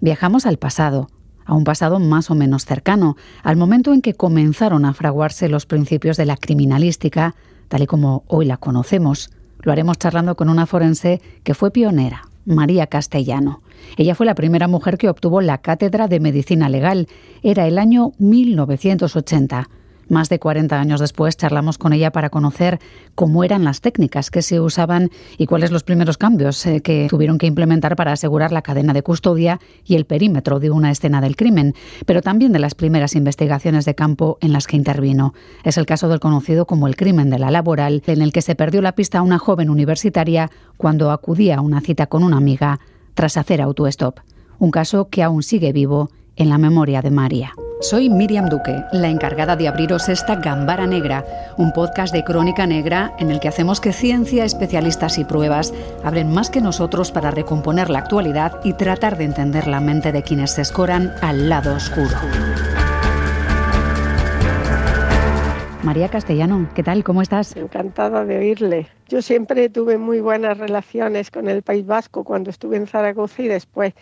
Viajamos al pasado, a un pasado más o menos cercano, al momento en que comenzaron a fraguarse los principios de la criminalística, tal y como hoy la conocemos. Lo haremos charlando con una forense que fue pionera, María Castellano. Ella fue la primera mujer que obtuvo la cátedra de medicina legal. Era el año 1980. Más de 40 años después charlamos con ella para conocer cómo eran las técnicas que se usaban y cuáles los primeros cambios eh, que tuvieron que implementar para asegurar la cadena de custodia y el perímetro de una escena del crimen, pero también de las primeras investigaciones de campo en las que intervino. Es el caso del conocido como el crimen de la laboral, en el que se perdió la pista a una joven universitaria cuando acudía a una cita con una amiga tras hacer autostop. Un caso que aún sigue vivo en la memoria de María. Soy Miriam Duque, la encargada de abriros esta Gambara Negra, un podcast de crónica negra en el que hacemos que ciencia, especialistas y pruebas hablen más que nosotros para recomponer la actualidad y tratar de entender la mente de quienes se escoran al lado oscuro. María Castellano, ¿qué tal? ¿Cómo estás? Encantada de oírle. Yo siempre tuve muy buenas relaciones con el País Vasco cuando estuve en Zaragoza y después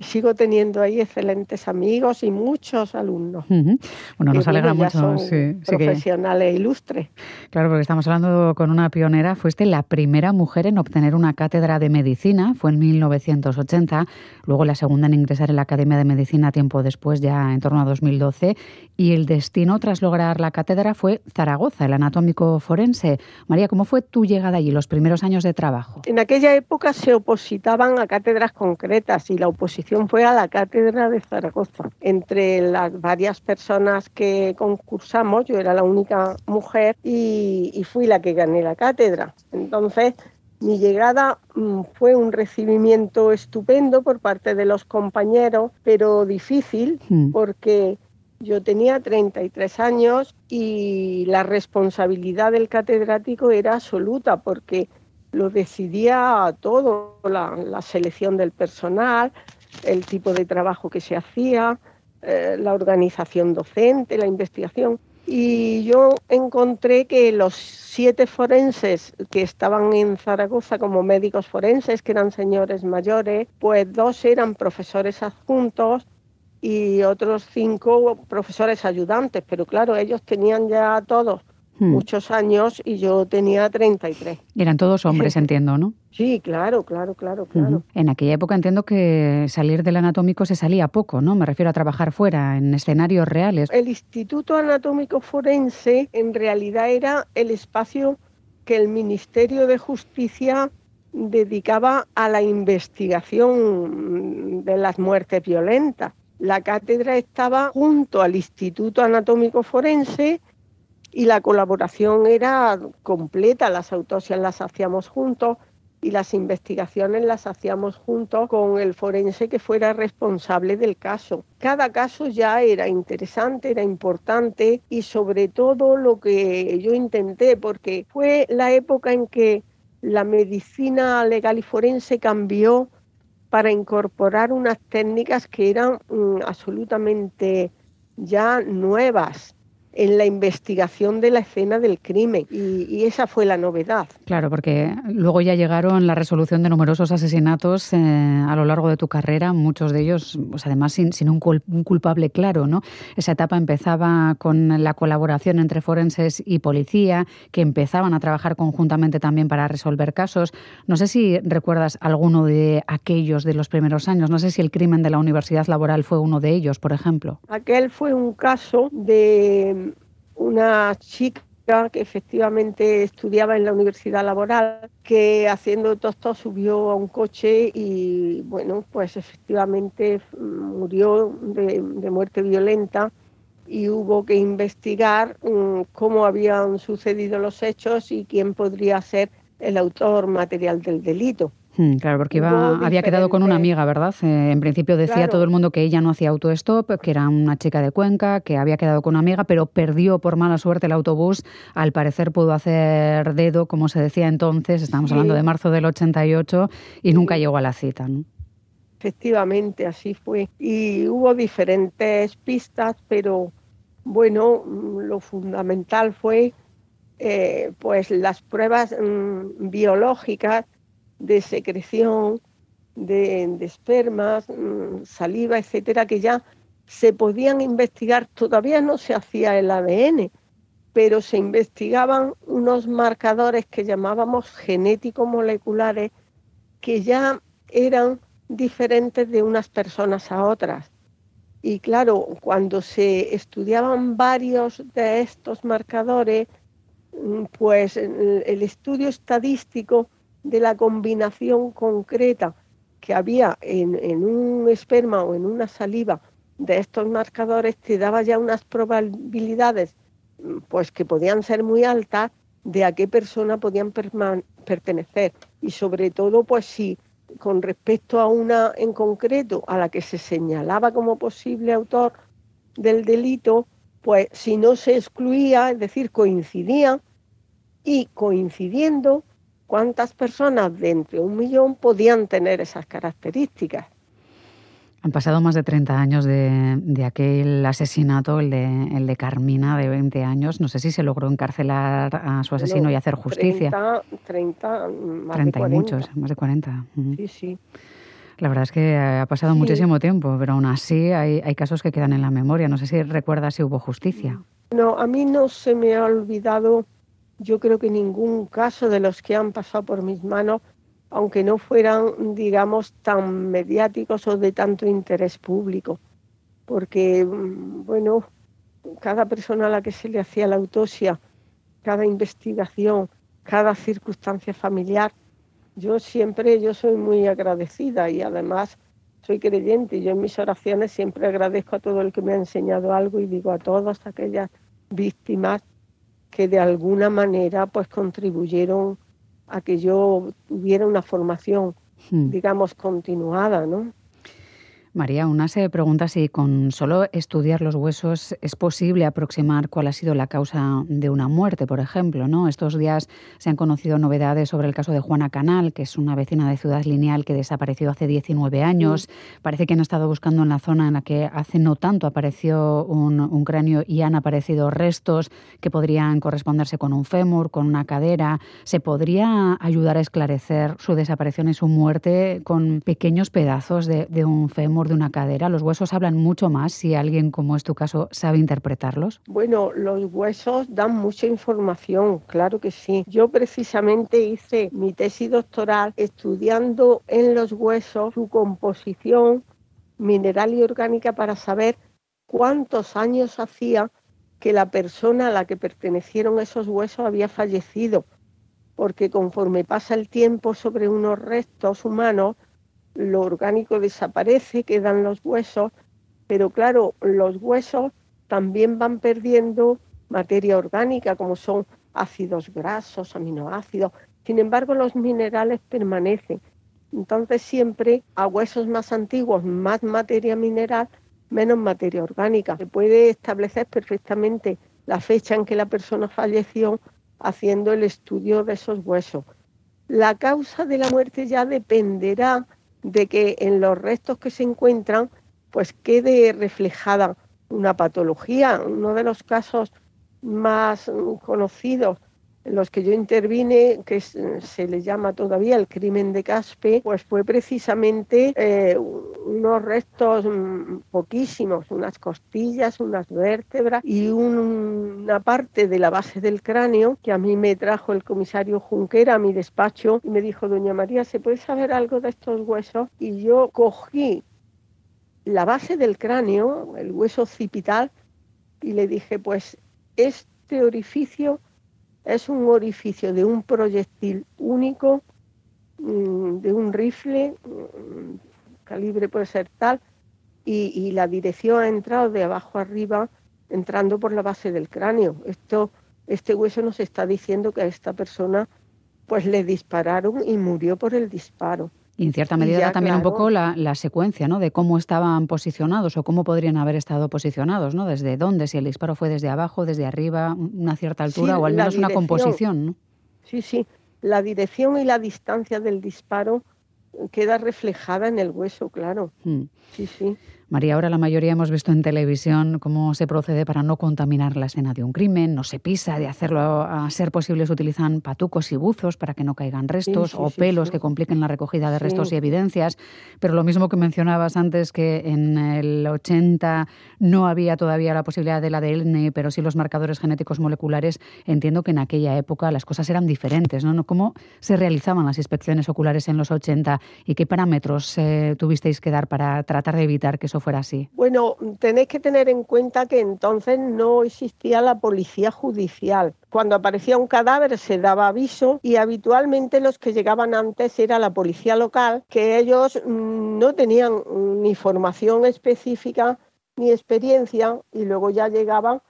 sigo teniendo ahí excelentes amigos y muchos alumnos. Bueno, nos alegra mucho. sí, profesionales ilustres. Claro, porque estamos hablando con una pionera. Fuiste la primera mujer en obtener una cátedra de medicina, fue en 1980. Luego la segunda en ingresar en la Academia de Medicina tiempo después, ya en torno a 2012. Y el destino tras lograr la cátedra fue Zaragoza, el anatómico forense. María, ¿cómo fue tu llegada allí, los primeros años de trabajo? En aquella época se opositaban a cátedras concretas y la oposición fue a la Cátedra de Zaragoza. Entre las varias personas que concursamos, yo era la única mujer y, fui la que gané la cátedra. Entonces, mi llegada mm, fue un recibimiento estupendo por parte de los compañeros, pero difícil hmm. porque yo tenía 33 años y la responsabilidad del catedrático era absoluta porque lo decidía todo, la selección del personal, el tipo de trabajo que se hacía, eh, la organización docente, la investigación. Y yo encontré que los siete forenses que estaban en Zaragoza como médicos forenses, que eran señores mayores, pues dos eran profesores adjuntos y otros cinco profesores ayudantes, pero claro, ellos tenían ya todos Hmm. muchos años y yo tenía 33. Eran todos hombres, entiendo, ¿no? Sí, claro, claro, claro, claro. En aquella época entiendo que salir del anatómico se salía poco, ¿no? Me refiero a trabajar fuera, en escenarios reales. El Instituto Anatómico Forense en realidad era el espacio que el Ministerio de Justicia dedicaba a la investigación de las muertes violentas. La cátedra estaba junto al Instituto Anatómico Forense y la colaboración era completa, las autopsias las hacíamos juntos y las investigaciones las hacíamos juntos con el forense que fuera responsable del caso. Cada caso ya era interesante, era importante y sobre todo lo que yo intenté, porque fue la época en que la medicina legal y forense cambió para incorporar unas técnicas que eran mm, absolutamente ya nuevas en la investigación de la escena del crimen y, esa fue la novedad. Claro, porque luego ya llegaron la resolución de numerosos asesinatos eh, a lo largo de tu carrera, muchos de ellos, pues además sin, un, culpable claro, ¿no? Esa etapa empezaba con la colaboración entre forenses y policía, que empezaban a trabajar conjuntamente también para resolver casos. No sé si recuerdas alguno de aquellos de los primeros años, no sé si el crimen de la Universidad Laboral fue uno de ellos, por ejemplo. Aquel fue un caso de una chica que efectivamente estudiaba en la universidad laboral, que haciendo todo subió a un coche y bueno, pues efectivamente murió de, muerte violenta y hubo que investigar mm, cómo habían sucedido los hechos y quién podría ser el autor material del delito. Hmm, claro, porque iba, había quedado con una amiga, ¿verdad? Eh, en principio decía todo el mundo que ella no hacía autostop, que era una chica de Cuenca, que había quedado con una amiga, pero perdió por mala suerte el autobús. Al parecer pudo hacer dedo, como se decía entonces, estamos hablando de marzo del 88, y nunca llegó a la cita, ¿no? Efectivamente, así fue. Y hubo diferentes pistas, pero bueno, mm, lo fundamental fue eh, pues las pruebas mm, biológicas de secreción de, espermas, mm, saliva, etcétera, que ya se podían investigar, todavía no se hacía el ADN, pero se investigaban unos marcadores que llamábamos genéticos moleculares que ya eran diferentes de unas personas a otras. Y claro, cuando se estudiaban varios de estos marcadores, mm, pues el estudio estadístico de la combinación concreta que había en, un esperma o en una saliva de estos marcadores te daba ya unas probabilidades mm, pues que podían ser muy altas de a qué persona podían pertenecer. Y sobre todo pues si con respecto a una en concreto a la que se señalaba como posible autor del delito pues si no se excluía es decir coincidían y coincidiendo cuántas personas de entre un millón podían tener esas características. Han pasado más de 30 años de, aquel asesinato, el de, el de Carmina, de 20 años. No sé si se logró encarcelar a su asesino y hacer justicia. 30, 30 más 30 y muchos, más de 40. Sí, sí. La verdad es que ha pasado muchísimo tiempo, pero aún así hay, hay casos que quedan en la memoria. No sé si recuerda si hubo justicia. No, a mí no se me ha olvidado yo creo que ningún caso de los que han pasado por mis manos, aunque no fueran, digamos, tan mediáticos o de tanto interés público, porque, mm, bueno, cada persona a la que se le hacía la autopsia, cada investigación, cada circunstancia familiar, yo siempre, yo soy muy agradecida y además soy creyente. Yo en mis oraciones siempre agradezco a todo el que me ha enseñado algo y digo a todas aquellas víctimas que de alguna manera pues contribuyeron a que yo tuviera una formación, hmm. digamos, continuada, ¿no? María, una se pregunta si con solo estudiar los huesos es posible aproximar cuál ha sido la causa de una muerte, por ejemplo. ¿no? Estos días se han conocido novedades sobre el caso de Juana Canal, que es una vecina de Ciudad Lineal que desapareció hace 19 años. Parece que han estado buscando en la zona en la que hace no tanto apareció un, cráneo y han aparecido restos que podrían corresponderse con un fémur, con una cadera. ¿Se podría ayudar a esclarecer su desaparición y su muerte con pequeños pedazos de, de un fémur? De una cadera? ¿Los huesos hablan mucho más si alguien, como es tu caso, sabe interpretarlos? Bueno, los huesos dan mucha información, claro que sí. Yo precisamente hice mi tesis doctoral estudiando en los huesos su composición mineral y orgánica para saber cuántos años hacía que la persona a la que pertenecieron esos huesos había fallecido, porque conforme pasa el tiempo sobre unos restos humanos, lo orgánico desaparece, quedan los huesos, pero claro, los huesos también van perdiendo materia orgánica, como son ácidos grasos, aminoácidos. Sin embargo, los minerales permanecen. Entonces siempre a huesos más antiguos, más materia mineral, menos materia orgánica. Se puede establecer perfectamente la fecha en que la persona falleció haciendo el estudio de esos huesos. La causa de la muerte ya dependerá de que en los restos que se encuentran pues quede reflejada una patología. Uno de los casos más conocidos en los que yo intervine, que se le llama todavía el crimen de Caspe, pues fue precisamente eh, unos restos mm, poquísimos, unas costillas, unas vértebras y una parte de la base del cráneo que a mí me trajo el comisario Junquera a mi despacho y me dijo, doña María, ¿se puede saber algo de estos huesos? Y yo cogí la base del cráneo, el hueso occipital, y le dije, pues este orificio es un orificio de un proyectil único, mm, de un rifle, mm, calibre puede ser tal, y, la dirección ha entrado de abajo arriba, entrando por la base del cráneo. Esto, este hueso nos está diciendo que a esta persona pues le dispararon y murió por el disparo. Y en cierta medida también un poco la, secuencia, ¿no? De cómo estaban posicionados o cómo podrían haber estado posicionados, ¿no? Desde dónde, si el disparo fue desde abajo, desde arriba, una cierta altura o al menos una composición, ¿no? Sí, sí. La dirección y la distancia del disparo queda reflejada en el hueso, claro. Hmm. Sí, sí. María, ahora la mayoría hemos visto en televisión cómo se procede para no contaminar la escena de un crimen, no se pisa, de hacerlo a ser posible se utilizan patucos y buzos para que no caigan restos o pelos que compliquen la recogida de restos y evidencias, pero lo mismo que mencionabas antes que en el 80 no había todavía la posibilidad del ADN, pero sí los marcadores genéticos moleculares, entiendo que en aquella época las cosas eran diferentes, ¿no? ¿Cómo se realizaban las inspecciones oculares en los 80 y qué parámetros eh, tuvisteis que dar para tratar de evitar que eso Bueno, tenéis que tener en cuenta que entonces no existía la policía judicial. Cuando aparecía un cadáver se daba aviso y habitualmente los que llegaban antes era la policía local, que ellos mm, no tenían ni formación específica ni experiencia y luego ya llegaban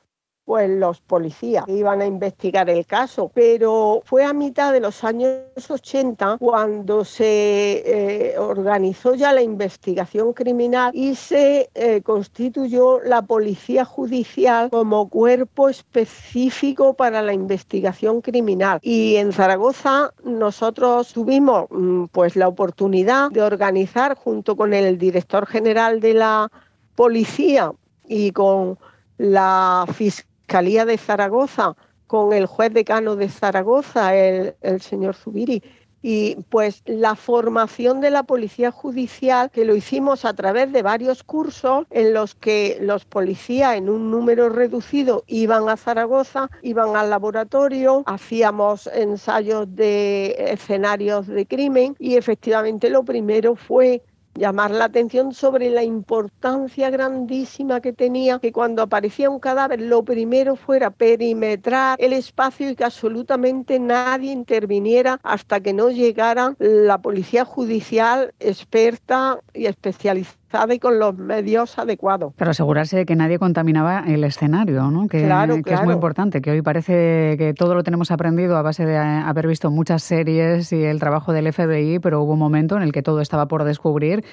pues los policías iban a investigar el caso. Pero fue a mitad de los años 80 cuando se eh, organizó ya la investigación criminal y se eh, constituyó la policía judicial como cuerpo específico para la investigación criminal. Y en Zaragoza nosotros tuvimos mm, pues la oportunidad de organizar junto con el director general de la policía y con la fiscalía Fiscalía de Zaragoza con el juez decano de Zaragoza, el, señor Zubiri, y pues la formación de la policía judicial que lo hicimos a través de varios cursos en los que los policías en un número reducido iban a Zaragoza, iban al laboratorio, hacíamos ensayos de escenarios de crimen y efectivamente lo primero fue llamar la atención sobre la importancia grandísima que tenía que cuando aparecía un cadáver lo primero fuera perimetrar el espacio y que absolutamente nadie interviniera hasta que no llegara la policía judicial experta y especializada y con los medios adecuados. Para asegurarse de que nadie contaminaba el escenario, ¿no? que, que es muy importante, que hoy parece que todo lo tenemos aprendido a base de haber visto muchas series y el trabajo del FBI, pero hubo un momento en el que todo estaba por descubrir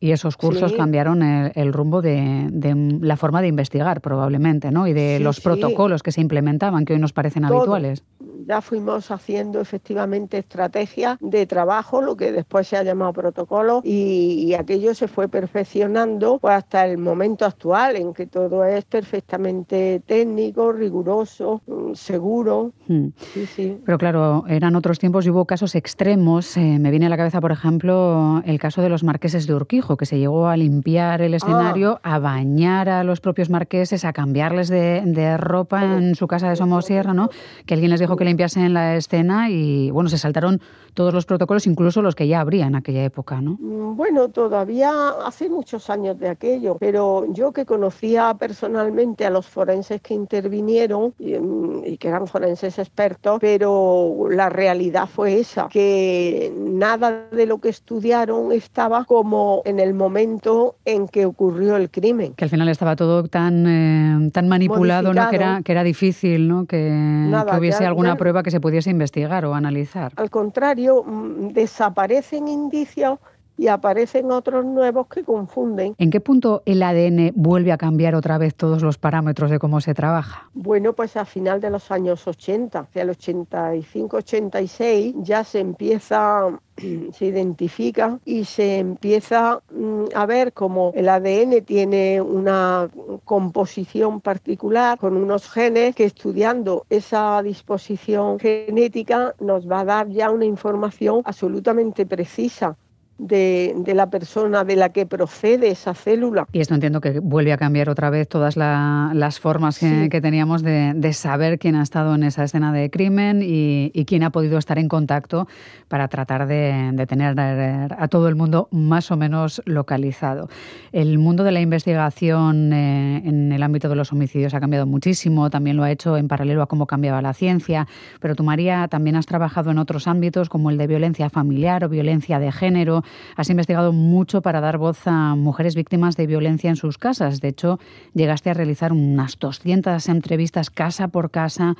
y esos cursos cambiaron el, rumbo de, la forma de investigar, probablemente, ¿no? Y de los protocolos que se implementaban, que hoy nos parecen habituales. Ya fuimos haciendo efectivamente estrategias de trabajo, lo que después se ha llamado protocolo, y, aquello se fue perfeccionando pues, hasta el momento actual, en que todo es perfectamente técnico, riguroso, mm, seguro. Sí, sí. Pero claro, eran otros tiempos y hubo casos extremos. Eh, me viene a la cabeza, por ejemplo, el caso de los marqueses de Urquijo que se llegó a limpiar el escenario, ah. a bañar a los propios marqueses, a cambiarles de, ropa en su casa de Somosierra, ¿no? Que alguien les dijo que limpiasen la escena y, bueno, se saltaron todos los protocolos, incluso los que ya habría en aquella época, ¿no? Mm, bueno, todavía hace muchos años de aquello, pero yo que conocía personalmente a los forenses que intervinieron y, mm, y que eran forenses expertos, pero la realidad fue esa, que nada de lo que estudiaron estaba como en el momento en que ocurrió el crimen. Que al final estaba todo tan, eh, tan manipulado, ¿no? que, era, que era difícil ¿no? que, hubiese alguna prueba que se pudiese investigar o analizar. Al contrario, mm, desaparecen indicios y aparecen otros nuevos que confunden. ¿En qué punto el ADN vuelve a cambiar otra vez todos los parámetros de cómo se trabaja? Bueno, pues a final de los años 80, hacia el 85-86, ya se empieza se identifica y se empieza mm, a ver cómo el ADN tiene una composición particular con unos genes que estudiando esa disposición genética nos va a dar ya una información absolutamente precisa de, la persona de la que procede esa célula. Y esto entiendo que vuelve a cambiar otra vez todas las formas que, teníamos de, saber quién ha estado en esa escena de crimen y, quién ha podido estar en contacto para tratar de, tener a todo el mundo más o menos localizado. El mundo de la investigación eh, en el ámbito de los homicidios ha cambiado muchísimo, también lo ha hecho en paralelo a cómo cambiaba la ciencia, pero tú María también has trabajado en otros ámbitos como el de violencia familiar o violencia de género has investigado mucho para dar voz a mujeres víctimas de violencia en sus casas. De hecho, llegaste a realizar unas 200 entrevistas casa por casa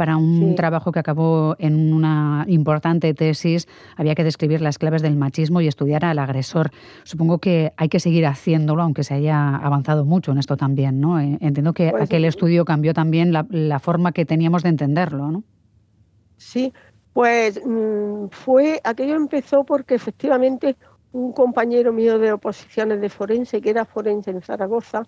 para un trabajo que acabó en una importante tesis. Había que describir las claves del machismo y estudiar al agresor. Supongo que hay que seguir haciéndolo, aunque se haya avanzado mucho en esto también, ¿no? Eh, entiendo que pues aquel estudio cambió también la, la, forma que teníamos de entenderlo, ¿no? Sí, pues mm, fue, aquello empezó porque efectivamente un compañero mío de oposiciones de forense, que era forense en Zaragoza,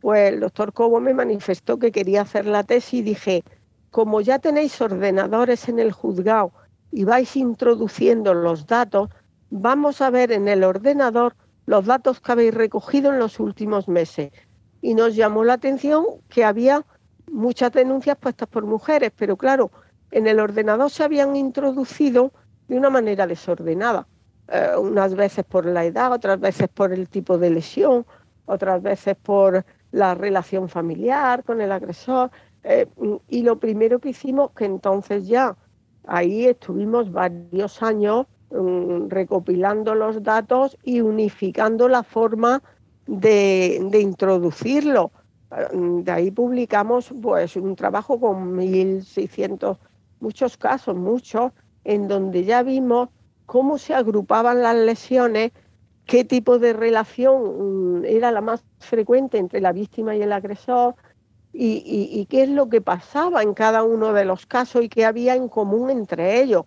pues el doctor Cobo me manifestó que quería hacer la tesis y dije, como ya tenéis ordenadores en el juzgado y vais introduciendo los datos, vamos a ver en el ordenador los datos que habéis recogido en los últimos meses. Y nos llamó la atención que había muchas denuncias puestas por mujeres, pero claro, en el ordenador se habían introducido de una manera desordenada, eh, unas veces por la edad, otras veces por el tipo de lesión, otras veces por la relación familiar con el agresor. Eh, y lo primero que hicimos, que entonces ya ahí estuvimos varios años mm, recopilando los datos y unificando la forma de, de introducirlo. Mm, de ahí publicamos pues un trabajo con 1.600, muchos casos, muchos, en donde ya vimos cómo se agrupaban las lesiones, qué tipo de relación mm, era la más frecuente entre la víctima y el agresor y, qué es lo que pasaba en cada uno de los casos y qué había en común entre ellos.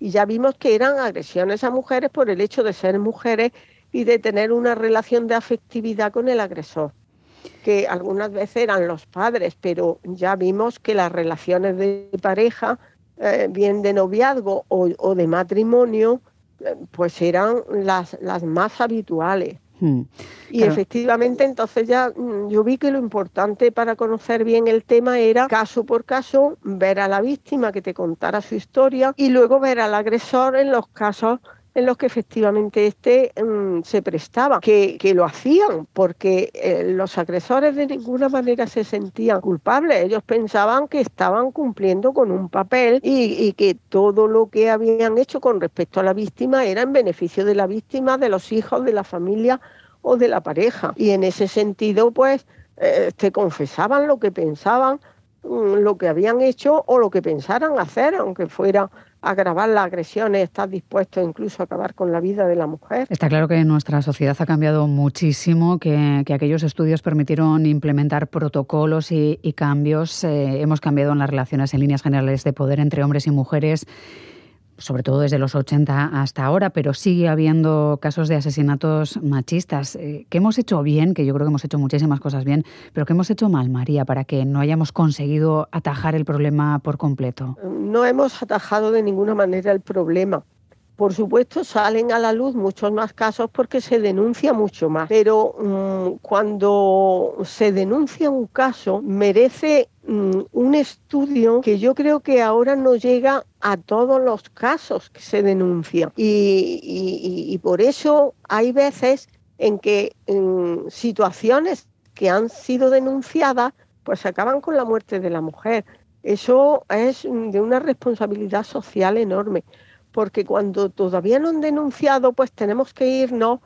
Y ya vimos que eran agresiones a mujeres por el hecho de ser mujeres y de tener una relación de afectividad con el agresor que algunas veces eran los padres, pero ya vimos que las relaciones de pareja, eh, bien de noviazgo o, de matrimonio, eh, pues eran las, las más habituales. Hmm. Y efectivamente entonces ya mm, yo vi que lo importante para conocer bien el tema era caso por caso ver a la víctima que te contara su historia y luego ver al agresor en los casos en los que efectivamente este mm, se prestaba, que, lo hacían, porque eh, los agresores de ninguna manera se sentían culpables, ellos pensaban que estaban cumpliendo con un papel y, que todo lo que habían hecho con respecto a la víctima era en beneficio de la víctima, de los hijos, de la familia o de la pareja. Y en ese sentido, pues, eh, te confesaban lo que pensaban, mm, lo que habían hecho o lo que pensaran hacer, aunque fuera agravar las agresiones, estás dispuesto incluso a acabar con la vida de la mujer. Está claro que nuestra sociedad ha cambiado muchísimo, que, aquellos estudios permitieron implementar protocolos y, cambios. Eh, hemos cambiado en las relaciones en líneas generales de poder entre hombres y mujeres sobre todo desde los 80 hasta ahora, pero sigue habiendo casos de asesinatos machistas. Eh, ¿Qué hemos hecho bien? Que yo creo que hemos hecho muchísimas cosas bien, pero ¿qué hemos hecho mal, María, para que no hayamos conseguido atajar el problema por completo? No hemos atajado de ninguna manera el problema. Por supuesto, salen a la luz muchos más casos porque se denuncia mucho más, pero mm, cuando se denuncia un caso merece mm, un estudio que yo creo que ahora no llega a todos los casos que se denuncian. Y, por eso hay veces en que en situaciones que han sido denunciadas, pues acaban con la muerte de la mujer. Eso es de una responsabilidad social enorme porque cuando todavía no han denunciado, pues tenemos que irnos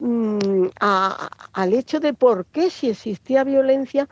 mm, al hecho de por qué si existía violencia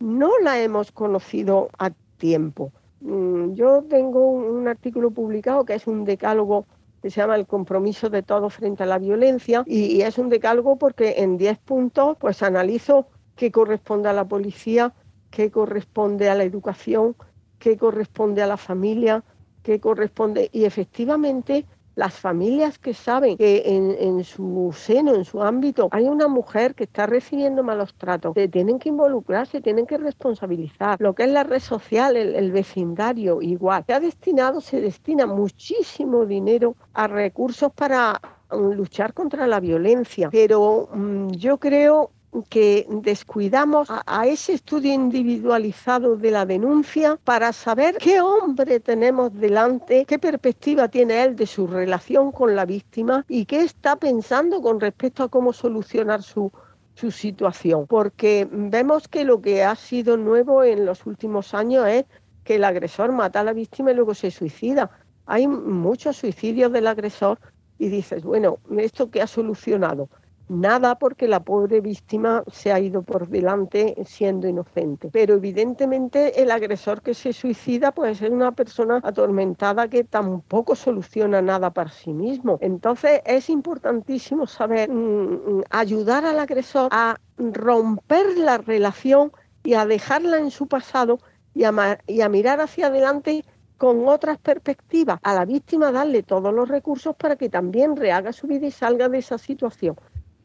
no la hemos conocido a tiempo. Mm, yo tengo un, artículo publicado que es un decálogo que se llama El compromiso de todo frente a la violencia y, es un decálogo porque en 10 puntos pues analizo qué corresponde a la policía, qué corresponde a la educación, qué corresponde a la familia, que corresponde. Y efectivamente, las familias que saben que en, su seno, en su ámbito, hay una mujer que está recibiendo malos tratos, que tienen que involucrarse, tienen que responsabilizar. Lo que es la red social, el, vecindario, igual. Se ha destinado, se destina muchísimo dinero a recursos para mm, luchar contra la violencia, pero mm, yo creo que descuidamos a, ese estudio individualizado de la denuncia para saber qué hombre tenemos delante, qué perspectiva tiene él de su relación con la víctima y qué está pensando con respecto a cómo solucionar su, su situación. Porque vemos que lo que ha sido nuevo en los últimos años es que el agresor mata a la víctima y luego se suicida. Hay muchos suicidios del agresor y dices, bueno, ¿esto qué ha solucionado? Nada porque la pobre víctima se ha ido por delante siendo inocente. Pero evidentemente el agresor que se suicida puede ser una persona atormentada que tampoco soluciona nada para sí mismo. Entonces es importantísimo saber mm, mm, ayudar al agresor a romper la relación y a dejarla en su pasado y a, y a mirar hacia adelante con otras perspectivas, a la víctima darle todos los recursos para que también rehaga su vida y salga de esa situación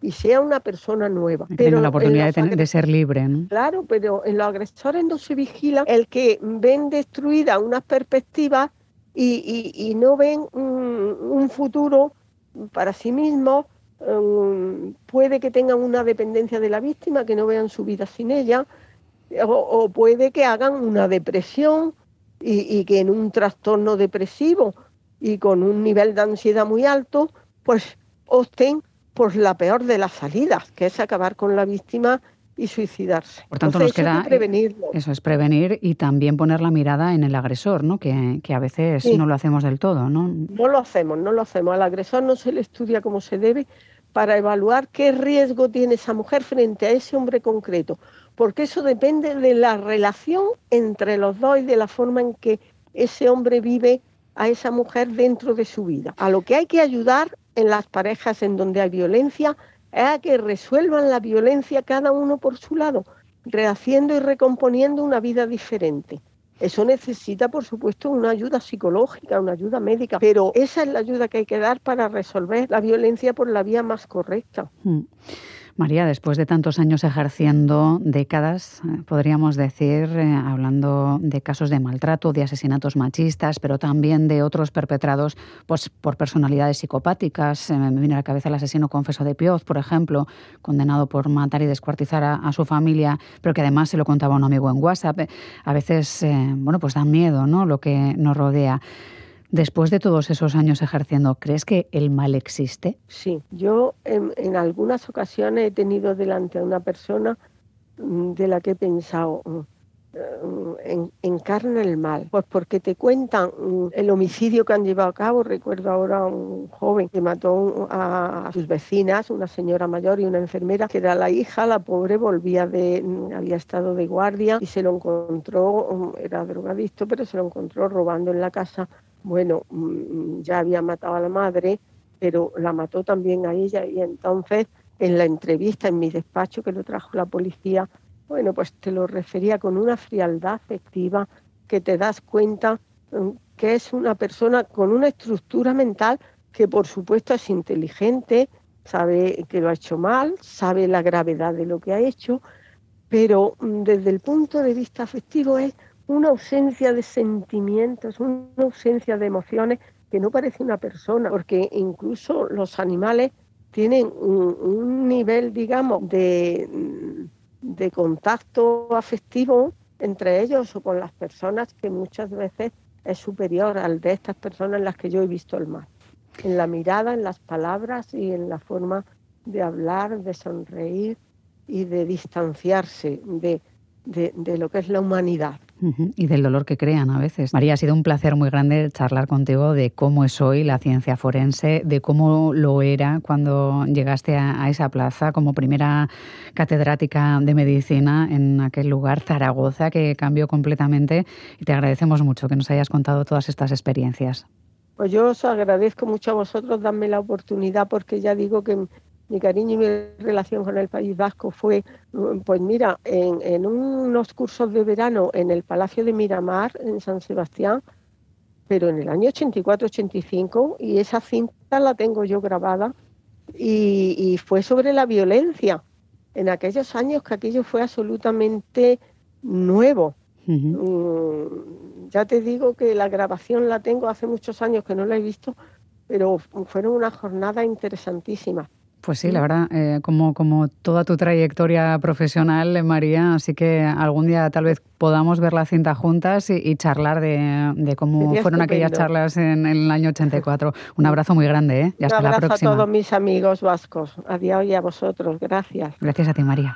y sea una persona nueva. Pero la oportunidad de, ser libre. Claro, pero en los agresores no se vigila el que ven destruidas unas perspectivas y, no ven un, futuro para sí mismos. Um, puede que tengan una dependencia de la víctima, que no vean su vida sin ella, o, puede que hagan una depresión y, y que en un trastorno depresivo y con un nivel de ansiedad muy alto, pues opten por la peor de las salidas, que es acabar con la víctima y suicidarse. Por tanto, nos queda prevenirlo. Eso es prevenir y también poner la mirada en el agresor, ¿no? Que, a veces no lo hacemos del todo, ¿no? No lo hacemos, no lo hacemos. Al agresor no se le estudia como se debe para evaluar qué riesgo tiene esa mujer frente a ese hombre concreto, porque eso depende de la relación entre los dos y de la forma en que ese hombre vive a esa mujer dentro de su vida. A lo que hay que ayudar en las parejas en donde hay violencia es a que resuelvan la violencia cada uno por su lado, rehaciendo y recomponiendo una vida diferente. Eso necesita, por supuesto, una ayuda psicológica, una ayuda médica, pero esa es la ayuda que hay que dar para resolver la violencia por la vía más correcta. Hmm. María, después de tantos años ejerciendo, décadas, eh, podríamos decir, eh, hablando de casos de maltrato, de asesinatos machistas, pero también de otros perpetrados pues, por personalidades psicopáticas. Eh, me viene a la cabeza el asesino confeso de Pioz, por ejemplo, condenado por matar y descuartizar a, su familia, pero que además se lo contaba a un amigo en WhatsApp. A veces, bueno, pues da miedo ¿no? lo que nos rodea. Después de todos esos años ejerciendo, ¿crees que el mal existe? Sí, yo en, algunas ocasiones he tenido delante a una persona mm, de la que he pensado, mm, en, encarna el mal. Pues porque te cuentan mm, el homicidio que han llevado a cabo. Recuerdo ahora a un joven que mató a, sus vecinas, una señora mayor y una enfermera, que era la hija. La pobre volvía de, había estado de guardia y se lo encontró, era drogadicto, pero se lo encontró robando en la casa bueno, mm, ya había matado a la madre, pero la mató también a ella y entonces en la entrevista en mi despacho que lo trajo la policía, bueno, pues te lo refería con una frialdad afectiva que te das cuenta mm, que es una persona con una estructura mental que por supuesto es inteligente, sabe que lo ha hecho mal, sabe la gravedad de lo que ha hecho, pero mm, desde el punto de vista afectivo es una ausencia de sentimientos, una ausencia de emociones que no parece una persona, porque incluso los animales tienen un, nivel, digamos, de, de contacto afectivo entre ellos o con las personas que muchas veces es superior al de estas personas en las que yo he visto el mal. En la mirada, en las palabras y en la forma de hablar, de sonreír y de distanciarse de, de lo que es la humanidad. Y del dolor que crean a veces. María, ha sido un placer muy grande charlar contigo de cómo es hoy la ciencia forense, de cómo lo era cuando llegaste a, esa plaza como primera catedrática de medicina en aquel lugar, Zaragoza, que cambió completamente. Y te agradecemos mucho que nos hayas contado todas estas experiencias. Pues yo os agradezco mucho a vosotros darme la oportunidad porque ya digo que mi cariño y mi relación con el País Vasco fue, pues mira, en, unos cursos de verano en el Palacio de Miramar, en San Sebastián, pero en el año 84-85, y esa cinta la tengo yo grabada, y, fue sobre la violencia, en aquellos años que aquello fue absolutamente nuevo. Mm, ya te digo que la grabación la tengo hace muchos años que no la he visto, pero fueron una jornada interesantísima. Pues sí, la verdad, eh, como, como toda tu trayectoria profesional, eh, María, así que algún día tal vez podamos ver la cinta juntas y, charlar de, cómo fueron aquellas charlas en, el año 84. Un abrazo muy grande, ¿eh? Y hasta Un abrazo la próxima. a todos mis amigos vascos. Adiós y a vosotros. Gracias. Gracias a ti, María.